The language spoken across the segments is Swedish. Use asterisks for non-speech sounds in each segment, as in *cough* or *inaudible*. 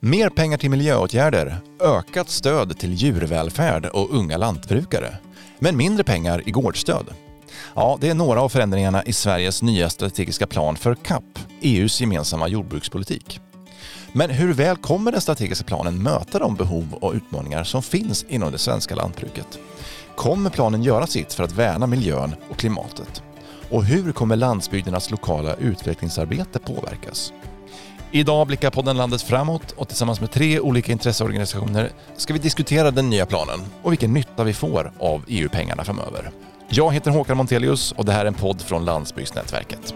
Mer pengar till miljöåtgärder, ökat stöd till djurvälfärd och unga lantbrukare. Men mindre pengar i gårdsstöd. Ja, det är några av förändringarna i Sveriges nya strategiska plan för CAP, EUs gemensamma jordbrukspolitik. Men hur väl kommer den strategiska planen möta de behov och utmaningar som finns inom det svenska lantbruket? Kommer planen göra sitt för att värna miljön och klimatet? Och hur kommer landsbygdernas lokala utvecklingsarbete påverkas? Idag blickar podden landet framåt och tillsammans med tre olika intresseorganisationer ska vi diskutera den nya planen och vilken nytta vi får av EU-pengarna framöver. Jag heter Håkan Montelius och det här är en podd från Landsbygdsnätverket.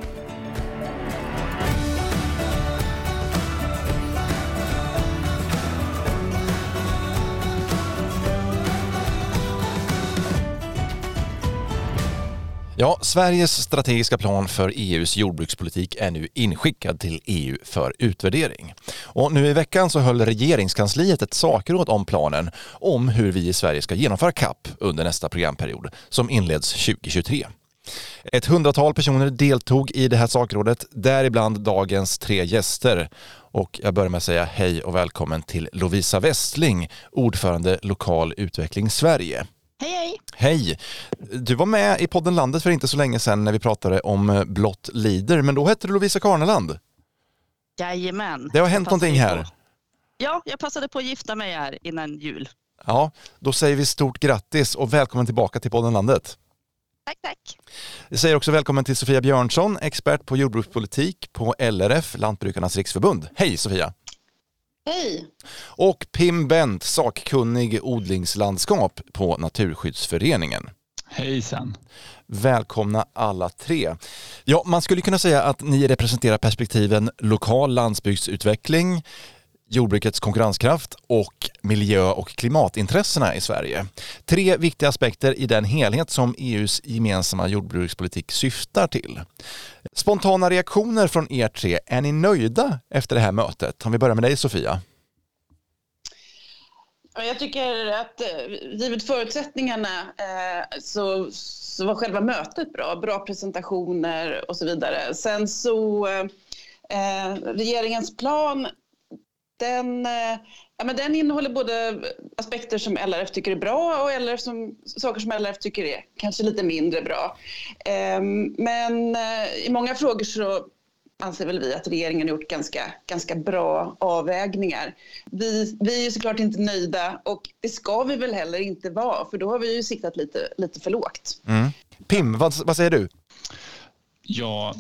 Ja, Sveriges strategiska plan för EUs jordbrukspolitik är nu inskickad till EU för utvärdering. Och nu i veckan så höll regeringskansliet ett sakråd om planen om hur vi i Sverige ska genomföra CAP under nästa programperiod som inleds 2023. Ett hundratal personer deltog i det här sakrådet, däribland dagens tre gäster. Och jag börjar med att säga hej och välkommen till Lovisa Westling, ordförande Lokal Utveckling Sverige. Hej, hej! Hej! Du var med i podden Landet för inte så länge sedan när vi pratade om Blott lider, men då hette du Lovisa Karneland. Jajamän. Det har hänt någonting här. På. Ja, jag passade på att gifta mig här innan jul. Ja, då säger vi stort grattis och välkommen tillbaka till podden Landet. Tack, tack. Vi säger också välkommen till Sofia Björnsson, expert på jordbrukspolitik på LRF, Lantbrukarnas riksförbund. Hej Sofia! Hej! Och Pim Bent, sakkunnig odlingslandskap på Naturskyddsföreningen. Hejsan! Välkomna alla tre. Ja, man skulle kunna säga att ni representerar perspektiven lokal landsbygdsutveckling, jordbrukets konkurrenskraft och miljö och klimatintressena i Sverige. Tre viktiga aspekter i den helhet som EUs gemensamma jordbrukspolitik syftar till. Spontana reaktioner från er tre, är ni nöjda efter det här mötet? Om vi börjar med dig Sofia. Jag tycker att eh, givet förutsättningarna eh, så, så var själva mötet bra. Bra presentationer och så vidare. Sen så eh, eh regeringens plan den, ja, men den innehåller både aspekter som LRF tycker är bra och LRF som, saker som LRF tycker är kanske lite mindre bra. Men i många frågor så anser väl vi att regeringen har gjort ganska, ganska bra avvägningar. Vi, vi är såklart inte nöjda och det ska vi väl heller inte vara för då har vi ju siktat lite, lite för lågt. Mm. Pim, vad, vad säger du? Ja,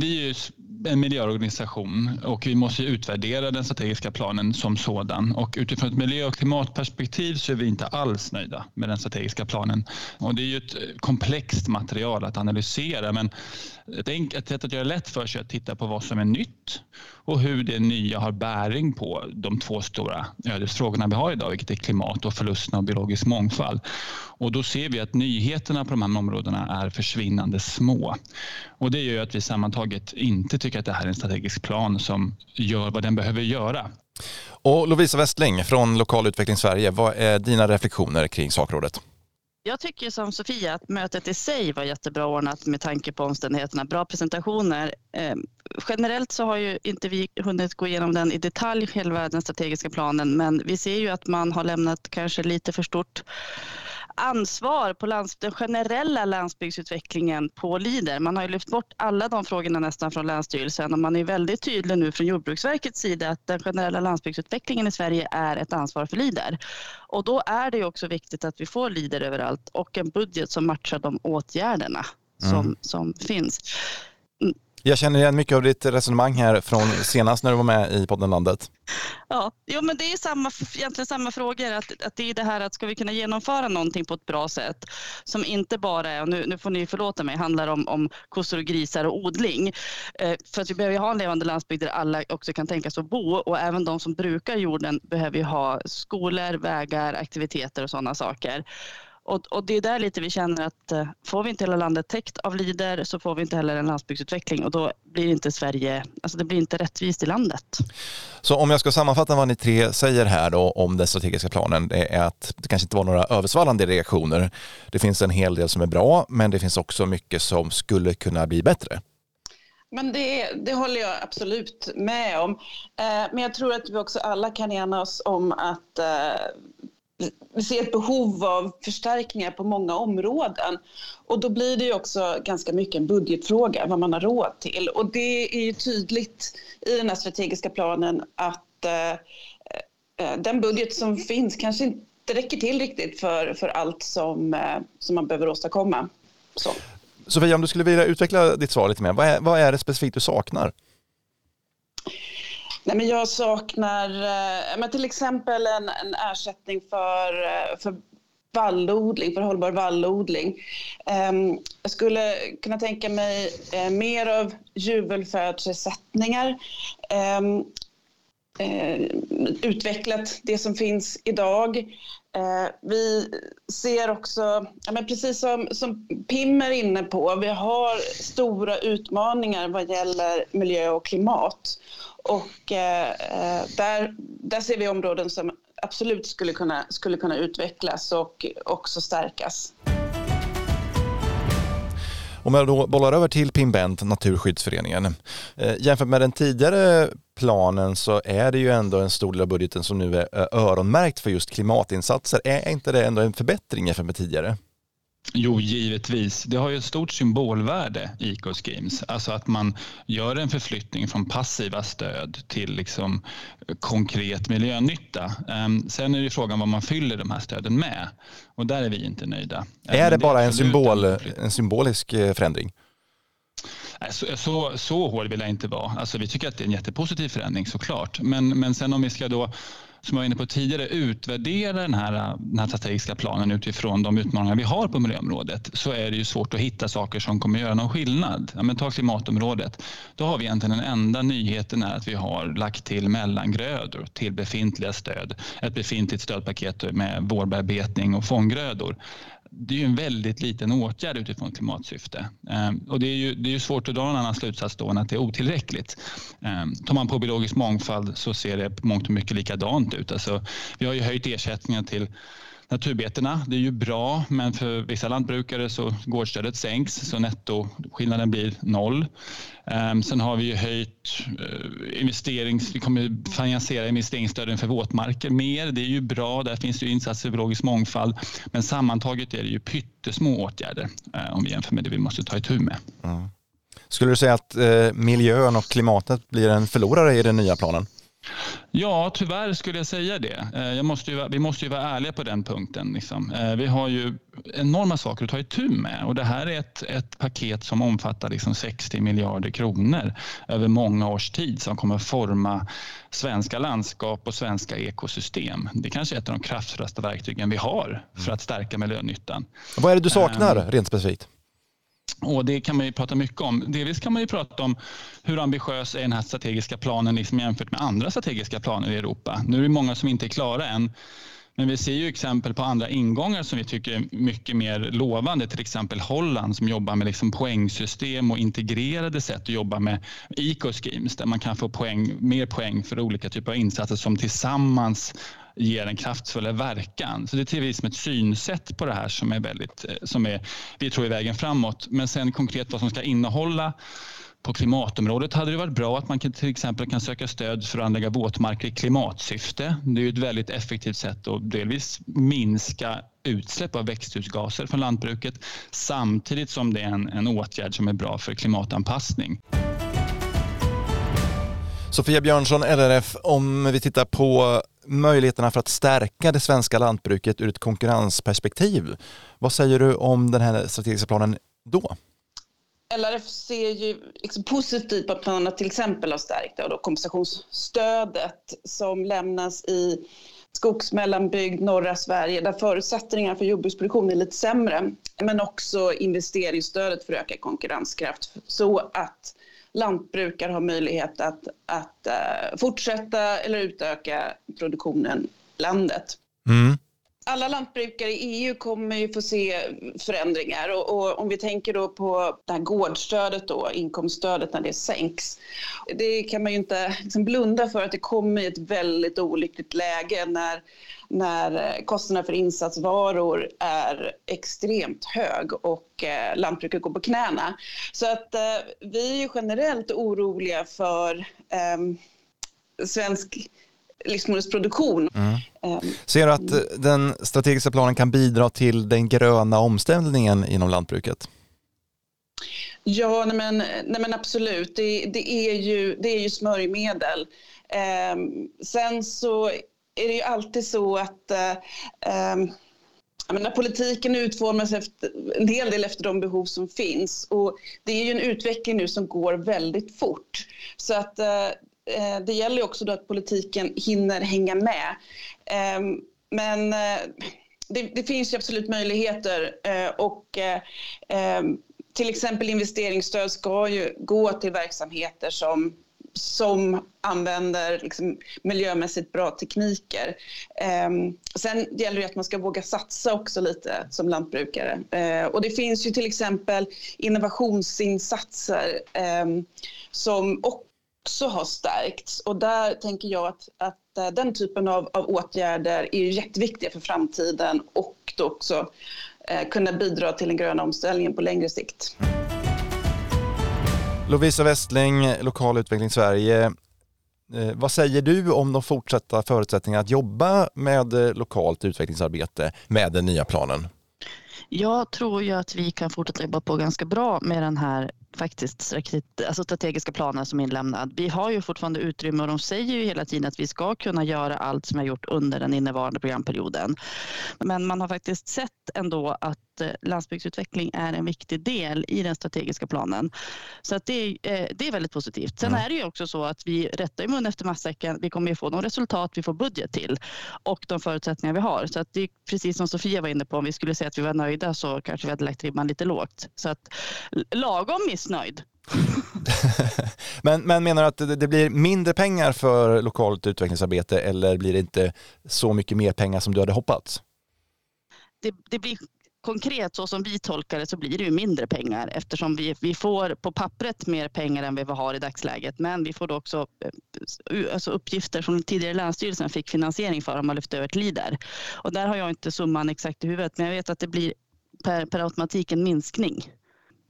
vi är en miljöorganisation och vi måste utvärdera den strategiska planen som sådan. Och utifrån ett miljö och klimatperspektiv så är vi inte alls nöjda med den strategiska planen. Och det är ju ett eh, komplext material att analysera men ett enkelt sätt att göra det lätt för sig är att titta på vad som är nytt och hur det nya har bäring på de två stora ödesfrågorna vi har idag, vilket är klimat och förlusten av biologisk mångfald. Och då ser vi att nyheterna på de här områdena är försvinnande små. Och det gör att vi sammantaget inte tycker att det här är en strategisk plan som gör vad den behöver göra. Och Lovisa Westling från Lokal utveckling Sverige, vad är dina reflektioner kring sakrådet? Jag tycker som Sofia att mötet i sig var jättebra ordnat med tanke på omständigheterna. Bra presentationer. Eh, generellt så har ju inte vi hunnit gå igenom den i detalj, själva den strategiska planen, men vi ser ju att man har lämnat kanske lite för stort ansvar på lands, den generella landsbygdsutvecklingen på Lider. Man har ju lyft bort alla de frågorna nästan från Länsstyrelsen och man är väldigt tydlig nu från Jordbruksverkets sida att den generella landsbygdsutvecklingen i Sverige är ett ansvar för Lider. Och då är det ju också viktigt att vi får Lider överallt och en budget som matchar de åtgärderna som, mm. som finns. Jag känner igen mycket av ditt resonemang här från senast när du var med i podden Landet. Ja, jo, men det är samma, egentligen samma frågor. Att, att det är det här att ska vi kunna genomföra någonting på ett bra sätt som inte bara är, och nu, nu får ni förlåta mig, handlar om, om kossor och grisar och odling. Eh, för att vi behöver ha en levande landsbygd där alla också kan tänkas att bo och även de som brukar jorden behöver ju ha skolor, vägar, aktiviteter och sådana saker. Och, och, det är där lite vi känner att eh, får vi inte hela landet täckt av Lider så får vi inte heller en landsbygdsutveckling och då blir inte Sverige, alltså det blir inte rättvist i landet. Så om jag ska sammanfatta vad ni tre säger här då om den strategiska planen, det är att det kanske inte var några översvallande reaktioner. Det finns en hel del som är bra, men det finns också mycket som skulle kunna bli bättre. Men det, det håller jag absolut med om. Eh, men jag tror att vi också alla kan ena oss om att eh, ser ett behov av förstärkningar på många områden. Och då blir det ju också ganska mycket en budgetfråga, vad man har råd till. Och det är ju tydligt i den här strategiska planen att eh, eh den budget som finns kanske inte räcker till riktigt för, för allt som, eh, som man behöver åstadkomma. Så. Sofia, om du skulle vilja utveckla ditt svar lite mer, vad är, vad är det specifikt du saknar? Nej, men jag saknar eh, men till exempel en, en ersättning för, eh, för vallodling, för hållbar vallodling. Ehm, jag skulle kunna tänka mig eh, mer av djurvälfärdsersättningar. Ehm, eh, utvecklat det som finns idag. Eh, vi ser också, ja, men precis som, som Pim är inne på, vi har stora utmaningar vad gäller miljö och klimat. Och eh, eh, där, där ser vi områden som absolut skulle kunna, skulle kunna utvecklas och också stärkas. Om jag då bollar över till Pimbent, Naturskyddsföreningen. Eh, jämfört med den tidigare planen så är det ju ändå en stor del av budgeten som nu är öronmärkt för just klimatinsatser. Är inte det ändå en förbättring jämfört med tidigare? Jo, givetvis. Det har ju ett stort symbolvärde, Eco-schemes. Alltså att man gör en förflyttning från passiva stöd till liksom konkret miljönytta. Ehm, sen är det frågan vad man fyller de här stöden med. Och där är vi inte nöjda. Är det bara en, symbol, en symbolisk eh, förändring? Så, så, så hård vill jag inte vara. Alltså, vi tycker att det är en jättepositiv förändring såklart. Men, men sen om vi ska då som jag var inne på tidigare, utvärdera den här, den här strategiska planen utifrån de utmaningar vi har på miljöområdet så är det ju svårt att hitta saker som kommer göra någon skillnad. Ja, men ta klimatområdet. Då har vi egentligen den enda nyheten är att vi har lagt till mellangrödor till befintliga stöd. Ett befintligt stödpaket med vårbearbetning och fånggrödor det är ju en väldigt liten åtgärd utifrån klimatsyfte. Ehm, och det är ju, det är ju svårt att dra en annan slutsats då än att det är otillräckligt. Ehm, tar man på biologisk mångfald så ser det på mångt och mycket likadant ut. Alltså, vi har ju höjt ersättningen till naturbetena. Det är ju bra, men för vissa lantbrukare så gårdsstödet sänks så nettoskillnaden blir noll. Ehm, sen har vi ju höjt eh, investerings... Vi kommer finansiera investeringsstöden för våtmarker mer. Det är ju bra. Där finns det ju insatser för biologisk mångfald. Men sammantaget är det ju pyttesmå åtgärder eh, om vi jämför med det vi måste ta itu med. Mm. Skulle du säga att eh, miljön och klimatet blir en förlorare i den nya planen? Ja, tyvärr skulle jag säga det. Jag måste ju, vi måste ju vara ärliga på den punkten. Liksom. Vi har ju enorma saker att ta itu med och det här är ett, ett paket som omfattar liksom 60 miljarder kronor över många års tid som kommer forma svenska landskap och svenska ekosystem. Det kanske är ett av de kraftfullaste verktygen vi har för att stärka miljönyttan. Vad är det du saknar um, rent specifikt? Och Det kan man ju prata mycket om. Delvis kan man ju prata om hur ambitiös är den här strategiska planen liksom jämfört med andra strategiska planer i Europa. Nu är det många som inte är klara än. Men vi ser ju exempel på andra ingångar som vi tycker är mycket mer lovande. Till exempel Holland som jobbar med liksom poängsystem och integrerade sätt att jobba med eco-schemes där man kan få poäng, mer poäng för olika typer av insatser som tillsammans ger en kraftfull verkan. Så det ser vi som ett synsätt på det här som är väldigt, eh, som är, vi tror är vägen framåt. Men sen konkret vad som ska innehålla på klimatområdet hade det varit bra att man till exempel kan söka stöd för att anlägga våtmarker i klimatsyfte. Det är ett väldigt effektivt sätt att delvis minska utsläpp av växthusgaser från lantbruket samtidigt som det är en, en åtgärd som är bra för klimatanpassning. Sofia Björnsson, LRF, om vi tittar på möjligheterna för att stärka det svenska lantbruket ur ett konkurrensperspektiv. Vad säger du om den här strategiska planen då? LRF ser ju liksom positivt på att man till exempel har stärkt då kompensationsstödet som lämnas i skogsmellanbygd, norra Sverige där förutsättningarna för jordbruksproduktion är lite sämre. Men också investeringsstödet för ökad konkurrenskraft så att lantbrukare har möjlighet att, att uh, fortsätta eller utöka produktionen i landet. Mm alla lantbrukare i EU kommer ju få se förändringar och, och, om vi tänker då på det här gårdsstödet då, inkomststödet när det sänks. Det kan man ju inte liksom blunda för att det kommer i ett väldigt olyckligt läge när, när kostnaderna för insatsvaror är extremt hög och eh, lantbruket går på knäna. Så att eh, vi är generellt oroliga för eh, svensk livsmedelsproduktion. Mm. Ehm, Ser du att eh, den strategiska planen kan bidra till den gröna omställningen inom lantbruket? Ja, nej men, nej men absolut. Det, det, är ju, det är ju smörjmedel. Eh, sen så är det ju alltid så att eh, menar, politiken utformas efter, en hel del efter de behov som finns. Och det är ju en utveckling nu som går väldigt fort. Så att Eh, Eh, det gäller också då att politiken hinner hänga med. Ehm, men eh, det, det finns ju absolut möjligheter eh, och eh, ehm, till exempel investeringsstöd ska ju gå till verksamheter som som använder liksom miljömässigt bra tekniker. Eh, sen gäller det att man ska våga satsa också lite som lantbrukare. Eh, och det finns ju till exempel innovationsinsatser eh, som och också har stärkts. Och där tänker jag att, att eh, den typen av, av åtgärder är jätteviktiga för framtiden och då också eh, kunna bidra till den gröna omställningen på längre sikt. Lovisa Westling, Lokal utveckling Sverige. Eh, vad säger du om de fortsatta förutsättningarna att jobba med eh, lokalt utvecklingsarbete med den nya planen? Jag tror ju att vi kan fortsätta jobba på ganska bra med den här faktiskt alltså strategiska planen som inlämnad. Vi har ju fortfarande utrymme och de säger ju hela tiden att vi ska kunna göra allt som vi har gjort under den innevarande programperioden. Men man har faktiskt sett ändå att Eh, landsbygdsutveckling är en viktig del i den strategiska planen. Så att det, är, eh, det är väldigt positivt. Sen mm. är det ju också så att vi rättar i mun efter matsäcken. Vi kommer ju få de resultat vi får budget till och de förutsättningar vi har. Så att det är precis som Sofia var inne på, om vi skulle säga att vi var nöjda så kanske vi hade lagt ribban lite lågt. Så att lagom missnöjd. *laughs* men, men menar du att det blir mindre pengar för lokalt utvecklingsarbete eller blir det inte så mycket mer pengar som du hade hoppats? Det, det, blir konkret så som vi tolkar det så blir det ju mindre pengar eftersom vi, vi får på pappret mer pengar än vi har i dagsläget. Men vi får då också eh, alltså uppgifter som tidigare Länsstyrelsen fick finansiering för om man lyfte över till LIDER. Och där har jag inte summan exakt i huvudet men jag vet att det blir per, per automatik en minskning.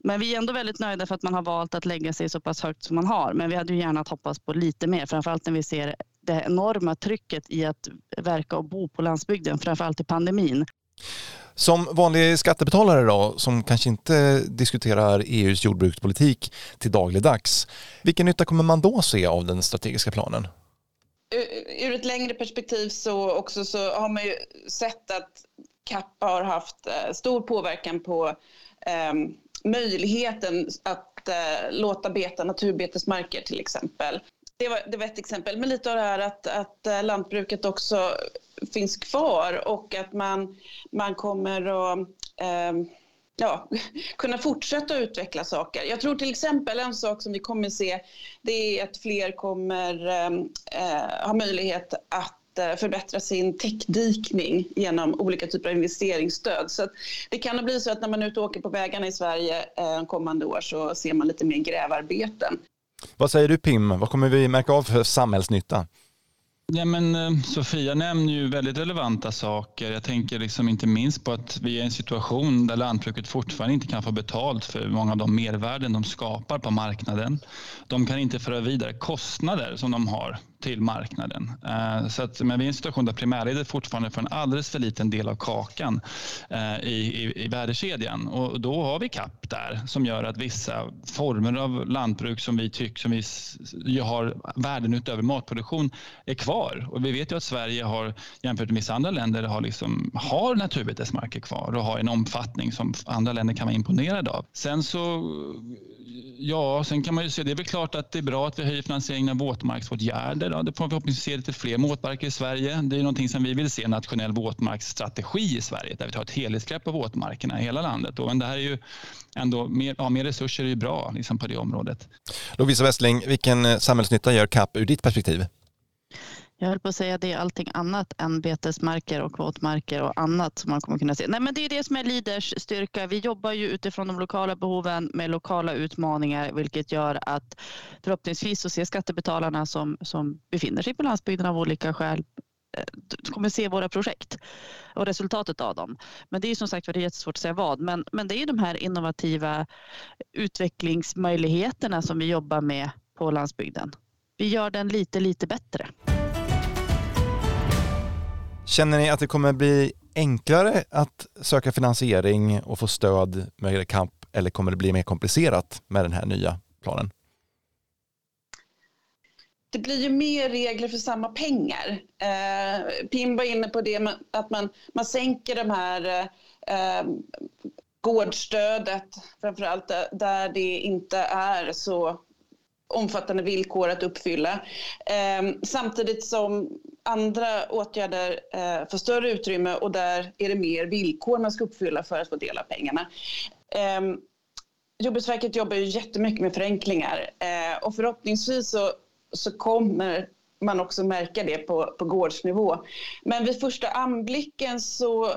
Men vi är ändå väldigt nöjda för att man har valt att lägga sig så pass högt som man har. Men vi hade ju gärna hoppats på lite mer, framförallt när vi ser det enorma trycket i att verka och bo på landsbygden, framförallt i pandemin. Som vanlig skattebetalare då, som kanske inte diskuterar EUs jordbrukspolitik till dagligdags, vilken nytta kommer man då se av den strategiska planen? Ur ett längre perspektiv så, också så har man ju sett att CAP har haft eh, stor påverkan på eh, möjligheten att eh, låta beta naturbetesmarker till exempel. Det var, det var ett exempel, men lite av det här att, att eh, lantbruket också finns kvar och att man, man kommer att eh, ja, *laughs* kunna fortsätta utveckla saker. Jag tror till exempel en sak som vi kommer se det är att fler kommer ehm, eh, ha möjlighet att förbättra sin täckdikning genom olika typer av investeringsstöd. Så det kan bli så att när man är ute och åker på vägarna i Sverige eh, kommande år så ser man lite mer grävarbeten. Vad säger du Pim, vad kommer vi märka av för samhällsnytta? Ja, men, eh, Sofia nämner ju väldigt relevanta saker. Jag tänker liksom inte minst på att vi är i en situation där lantbruket fortfarande inte kan få betalt för många av de mervärden de skapar på marknaden. De kan inte föra vidare kostnader som de har till marknaden. Eh, så att, men vi är i en situation där primärledet fortfarande får en alldeles för liten del av kakan eh, i, i, i värdekedjan. Och då har vi CAP där som gör att vissa former av lantbruk som vi tycker som vi har värden utöver matproduktion är kvar. Och vi vet ju att Sverige har jämfört med vissa andra länder har, liksom, har naturbetesmarker kvar och har en omfattning som andra länder kan vara imponerade av. Sen så Ja, sen kan man ju se, det är väl klart att det är bra att vi höjer finansieringen av våtmarksåtgärder. Då. Det får vi förhoppningsvis se lite fler våtmarker i Sverige. Det är någonting som vi vill se, en nationell våtmarksstrategi i Sverige, där vi tar ett helhetsgrepp på våtmarkerna i hela landet. Och, men det här är ju ändå, mer, ja, mer resurser är ju bra liksom, på det området. Lovisa Westling, vilken eh, samhällsnytta gör CAP ur ditt perspektiv? Jag höll på att säga det är allting annat än betesmarker och våtmarker och annat som man kommer kunna se. Nej, men det är det som är Leaders styrka. Vi jobbar ju utifrån de lokala behoven med lokala utmaningar, vilket gör att förhoppningsvis så ser skattebetalarna som, som befinner sig på landsbygden av olika skäl eh, kommer se våra projekt och resultatet av dem. Men det är som sagt det är jättesvårt att säga vad. Men, men det är de här innovativa utvecklingsmöjligheterna som vi jobbar med på landsbygden. Vi gör den lite, lite bättre. Känner ni att det kommer bli enklare att söka finansiering och få stöd med kamp eller kommer det bli mer komplicerat med den här nya planen? Det blir ju mer regler för samma pengar. Eh, Pim var inne på det att man, man sänker de här eh, gårdsstödet, framförallt där det inte är så omfattande villkor att uppfylla. Eh, samtidigt som andra åtgärder eh, får större utrymme och där är det mer villkor man ska uppfylla för att få del av pengarna. Eh, Jordbruksverket jobbar ju jättemycket med förenklingar eh, och förhoppningsvis så, så kommer man också märka det på, på gårdsnivå. Men vid första anblicken så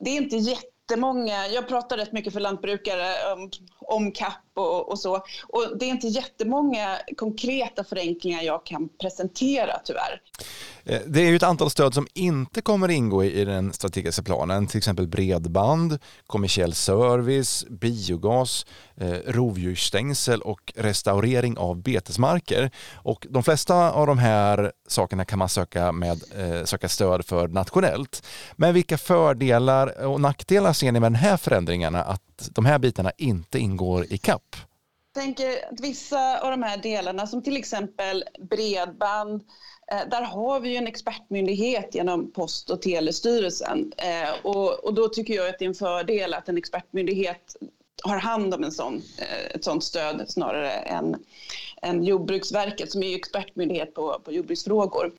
det är inte jättemånga, jag pratar rätt mycket för lantbrukare om, om CAP och, och, så. Och det är inte jättemånga konkreta förenklingar jag kan presentera tyvärr. Eh, det är ju ett antal stöd som inte kommer ingå i den strategiska planen, till exempel bredband, kommersiell service, biogas, eh, rovdjursstängsel och restaurering av betesmarker. Och de flesta av de här sakerna kan man söka, med, eh, söka stöd för nationellt. Men vilka fördelar och nackdelar ser ni med de här förändringarna att de här bitarna inte ingår i CAP? Jag tänker att vissa av de här delarna som till exempel bredband eh, där har vi ju en expertmyndighet genom Post och telestyrelsen eh, och, och då tycker jag att det är en fördel att en expertmyndighet har hand om en sån, eh, ett sånt stöd snarare än, än Jordbruksverket som är expertmyndighet på, på jordbruksfrågor.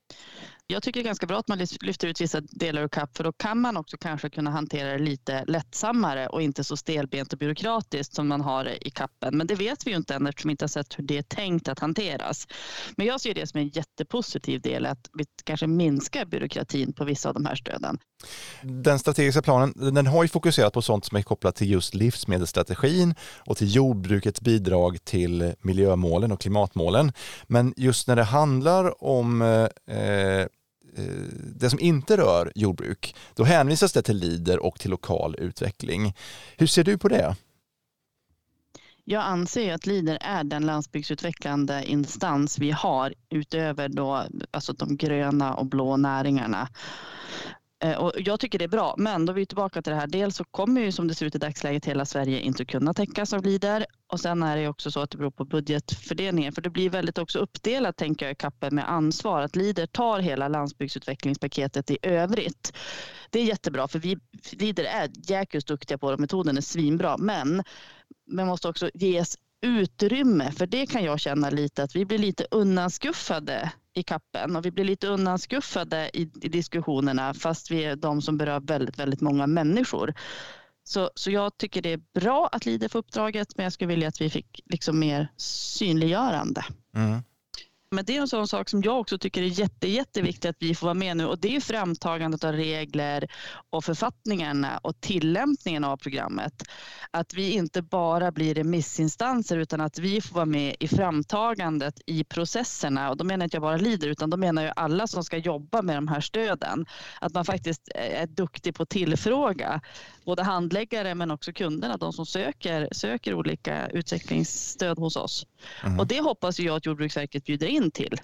Jag tycker det är ganska bra att man lyfter ut vissa delar ur CAP för då kan man också kanske kunna hantera det lite lättsammare och inte så stelbent och byråkratiskt som man har i CAPen. Men det vet vi ju inte än eftersom vi inte har sett hur det är tänkt att hanteras. Men jag ser det som en jättepositiv del att vi kanske minskar byråkratin på vissa av de här stöden. Den strategiska planen den har ju fokuserat på sånt som är kopplat till just livsmedelsstrategin och till jordbrukets bidrag till miljömålen och klimatmålen. Men just när det handlar om Eh, Eh, det som inte rör jordbruk, då hänvisas det till LIDER och till lokal utveckling. Hur ser du på det? Jag anser att LIDER är den landsbygdsutvecklande instans vi har utöver då, alltså de gröna och blå näringarna. Eh, och jag tycker det är bra, men då är vi tillbaka till det här. Dels så kommer ju som det ser ut i dagsläget hela Sverige inte kunna täckas av Leader och sen är det också så att det beror på budgetfördelningen för det blir väldigt också uppdelat tänker jag i kappen med ansvar att Leader tar hela landsbygdsutvecklingspaketet i övrigt. Det är jättebra för vi Lider är jäkligt duktiga på det metoden är svinbra men man måste också ges utrymme för det kan jag känna lite att vi blir lite undanskuffade i kappen och vi blir lite undanskuffade i, i diskussionerna fast vi är de som berör väldigt, väldigt många människor. Så, så jag tycker det är bra att Leader får uppdraget men jag skulle vilja att vi fick liksom mer synliggörande. Mm. Men det är en sån sak som jag också tycker är jätte, jätteviktigt att vi får vara med nu och det är framtagandet av regler och författningarna och tillämpningen av programmet. Att vi inte bara blir remissinstanser utan att vi får vara med i framtagandet i processerna och då menar jag inte jag bara lider utan då menar jag alla som ska jobba med de här stöden. Att man faktiskt är duktig på att tillfråga både handläggare men också kunderna, de som söker, söker olika utvecklingsstöd hos oss. Mm. Och det hoppas jag att Jordbruksverket bjuder in till.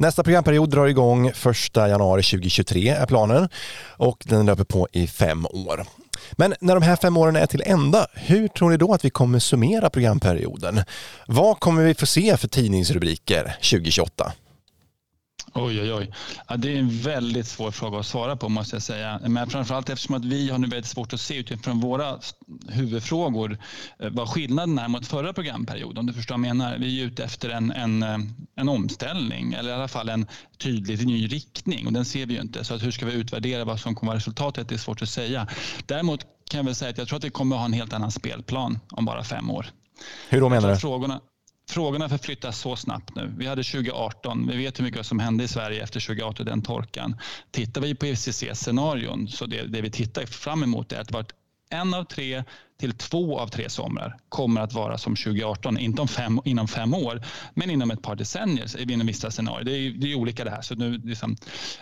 Nästa programperiod drar igång 1 januari 2023 är planen och den löper på i fem år. Men när de här fem åren är till ända, hur tror ni då att vi kommer summera programperioden? Vad kommer vi få se för tidningsrubriker 2028? Oj, oj, oj. Ja, det är en väldigt svår fråga att svara på måste jag säga. Men framförallt eftersom att vi har nu väldigt svårt att se utifrån våra huvudfrågor eh, vad skillnaden är mot förra programperioden. Om du förstår vad jag menar. Vi är ute efter en, en, eh, en omställning eller i alla fall en tydlig ny riktning och den ser vi ju inte. Så att hur ska vi utvärdera vad som kommer vara resultatet? Det är svårt att säga. Däremot kan jag väl säga att jag tror att vi kommer att ha en helt annan spelplan om bara fem år. Hur då menar du? Frågorna, frågorna förflyttas så snabbt nu. Vi hade 2018, vi vet hur mycket som hände i Sverige efter 2018, den torkan. Tittar vi på IPCC-scenarion, så det, det vi tittar fram emot är att det en av tre till två av tre somrar kommer att vara som 2018. Inte om fem, inom fem år, men inom ett par decennier inom vissa scenarier. Det är, det är olika det här. Så nu, liksom,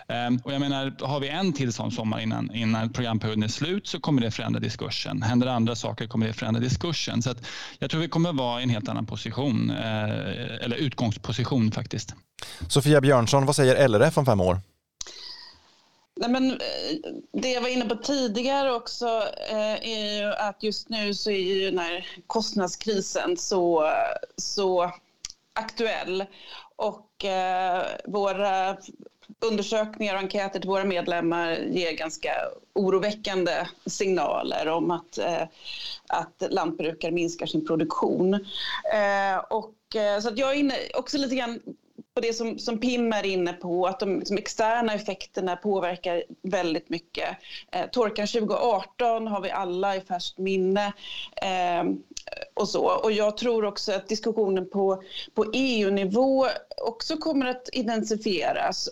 ehm, och jag menar, har vi en till sån sommar innan, innan programperioden är slut så kommer det förändra diskursen. Händer andra saker kommer det förändra diskursen. Så att jag tror vi kommer vara i en helt annan position, eh, eller utgångsposition faktiskt. Sofia Björnsson, vad säger LRF om fem år? Nej, men eh, det jag var inne på tidigare också eh, är ju att just nu så är ju den här kostnadskrisen så, så aktuell. Och eh, våra undersökningar och enkäter till våra medlemmar ger ganska oroväckande signaler om att, att lantbrukare minskar sin produktion. Och, så att jag är inne också lite grann på det som, som Pim är inne på, att de liksom, externa effekterna påverkar väldigt mycket. Eh, torkan 2018 har vi alla i färskt minne. Eh, och, så. och jag tror också att diskussionen på, på EU-nivå också kommer att intensifieras.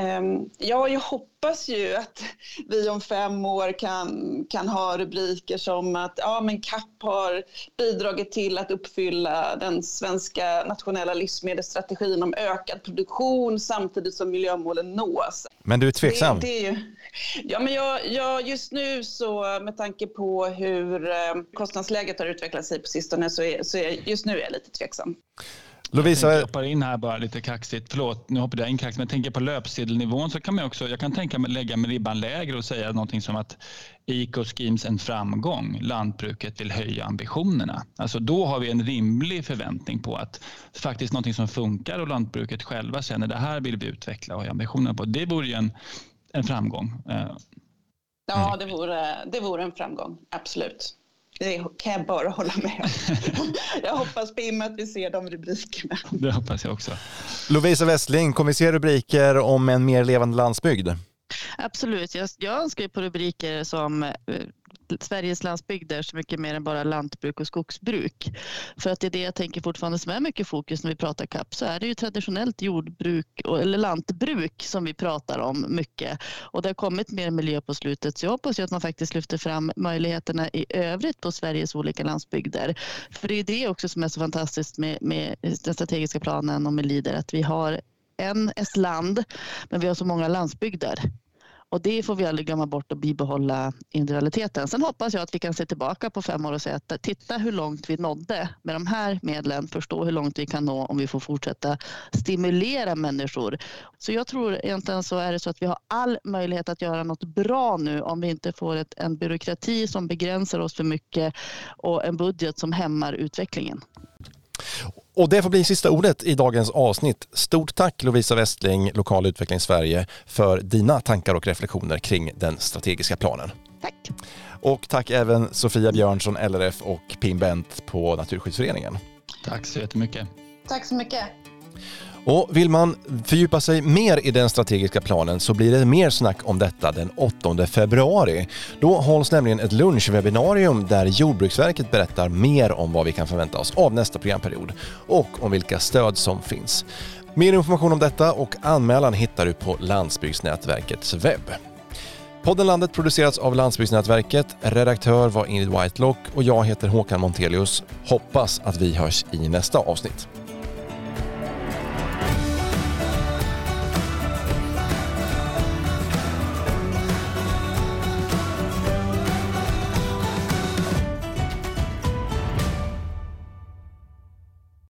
Ehm, ja, jag hoppas ju att vi om fem år kan, kan ha rubriker som att ja, men CAP har bidragit till att uppfylla den svenska nationella livsmedelsstrategin om ökad produktion samtidigt som miljömålen nås. Men du är tveksam? Det, det är ju, ja, men jag, jag, just nu så med tanke på hur eh, kostnadsläget har utvecklat sig på sistone så är, så är just nu är jag lite tveksam. Lovisa... Jag hoppar in här bara lite kaxigt. Förlåt, nu hoppade jag in kaxigt. Men jag tänker på löpsedelnivån så kan man också, jag kan tänka mig lägga med ribban lägre och säga någonting som att Eco-schemes en framgång. Lantbruket vill höja ambitionerna. Alltså då har vi en rimlig förväntning på att faktiskt någonting som funkar och lantbruket själva känner det här vill vi utveckla och höja ambitionerna på. Det vore ju en, en framgång. Ja, det vore, det vore en framgång, absolut. Det kan jag bara hålla med om. *laughs* Jag hoppas Pim att vi ser de rubrikerna. Det hoppas jag också. Lovisa Westling, kommer vi se rubriker om en mer levande landsbygd? Absolut. Jag, jag önskar på rubriker som Sveriges Sveriges landsbygder så mycket mer än bara lantbruk och skogsbruk. För att det är det jag tänker fortfarande som är mycket fokus när vi pratar CAP så är det ju traditionellt jordbruk eller lantbruk som vi pratar om mycket. Och det har kommit mer miljö på slutet så jag hoppas ju att man faktiskt lyfter fram möjligheterna i övrigt på Sveriges olika landsbygder. För det är det också som är så fantastiskt med, med den strategiska planen och med LIDER att vi har en, ett land men vi har så många landsbygder. Och det får vi aldrig glömma bort och bibehålla individualiteten. Sen hoppas jag att vi kan se tillbaka på fem år och säga att titta hur långt vi nådde med de här medlen, förstå hur långt vi kan nå om vi får fortsätta stimulera människor. Så jag tror egentligen så är det så att vi har all möjlighet att göra något bra nu om vi inte får ett, en byråkrati som begränsar oss för mycket och en budget som hämmar utvecklingen. Och det får bli sista ordet i dagens avsnitt. Stort tack Lovisa Westling, Lokal utveckling Sverige, för dina tankar och reflektioner kring den strategiska planen. Tack. Och tack även Sofia Björnsson, LRF och Pim Bent på Naturskyddsföreningen. Tack så jättemycket. Tack så mycket. Och vill man fördjupa sig mer i den strategiska planen så blir det mer snack om detta den 8 februari. Då hålls nämligen ett lunchwebbinarium där Jordbruksverket berättar mer om vad vi kan förvänta oss av nästa programperiod och om vilka stöd som finns. Mer information om detta och anmälan hittar du på Landsbygdsnätverkets webb. Podden Landet produceras av Landsbygdsnätverket. Redaktör var Ingrid Whitelock och jag heter Håkan Montelius. Hoppas att vi hörs i nästa avsnitt.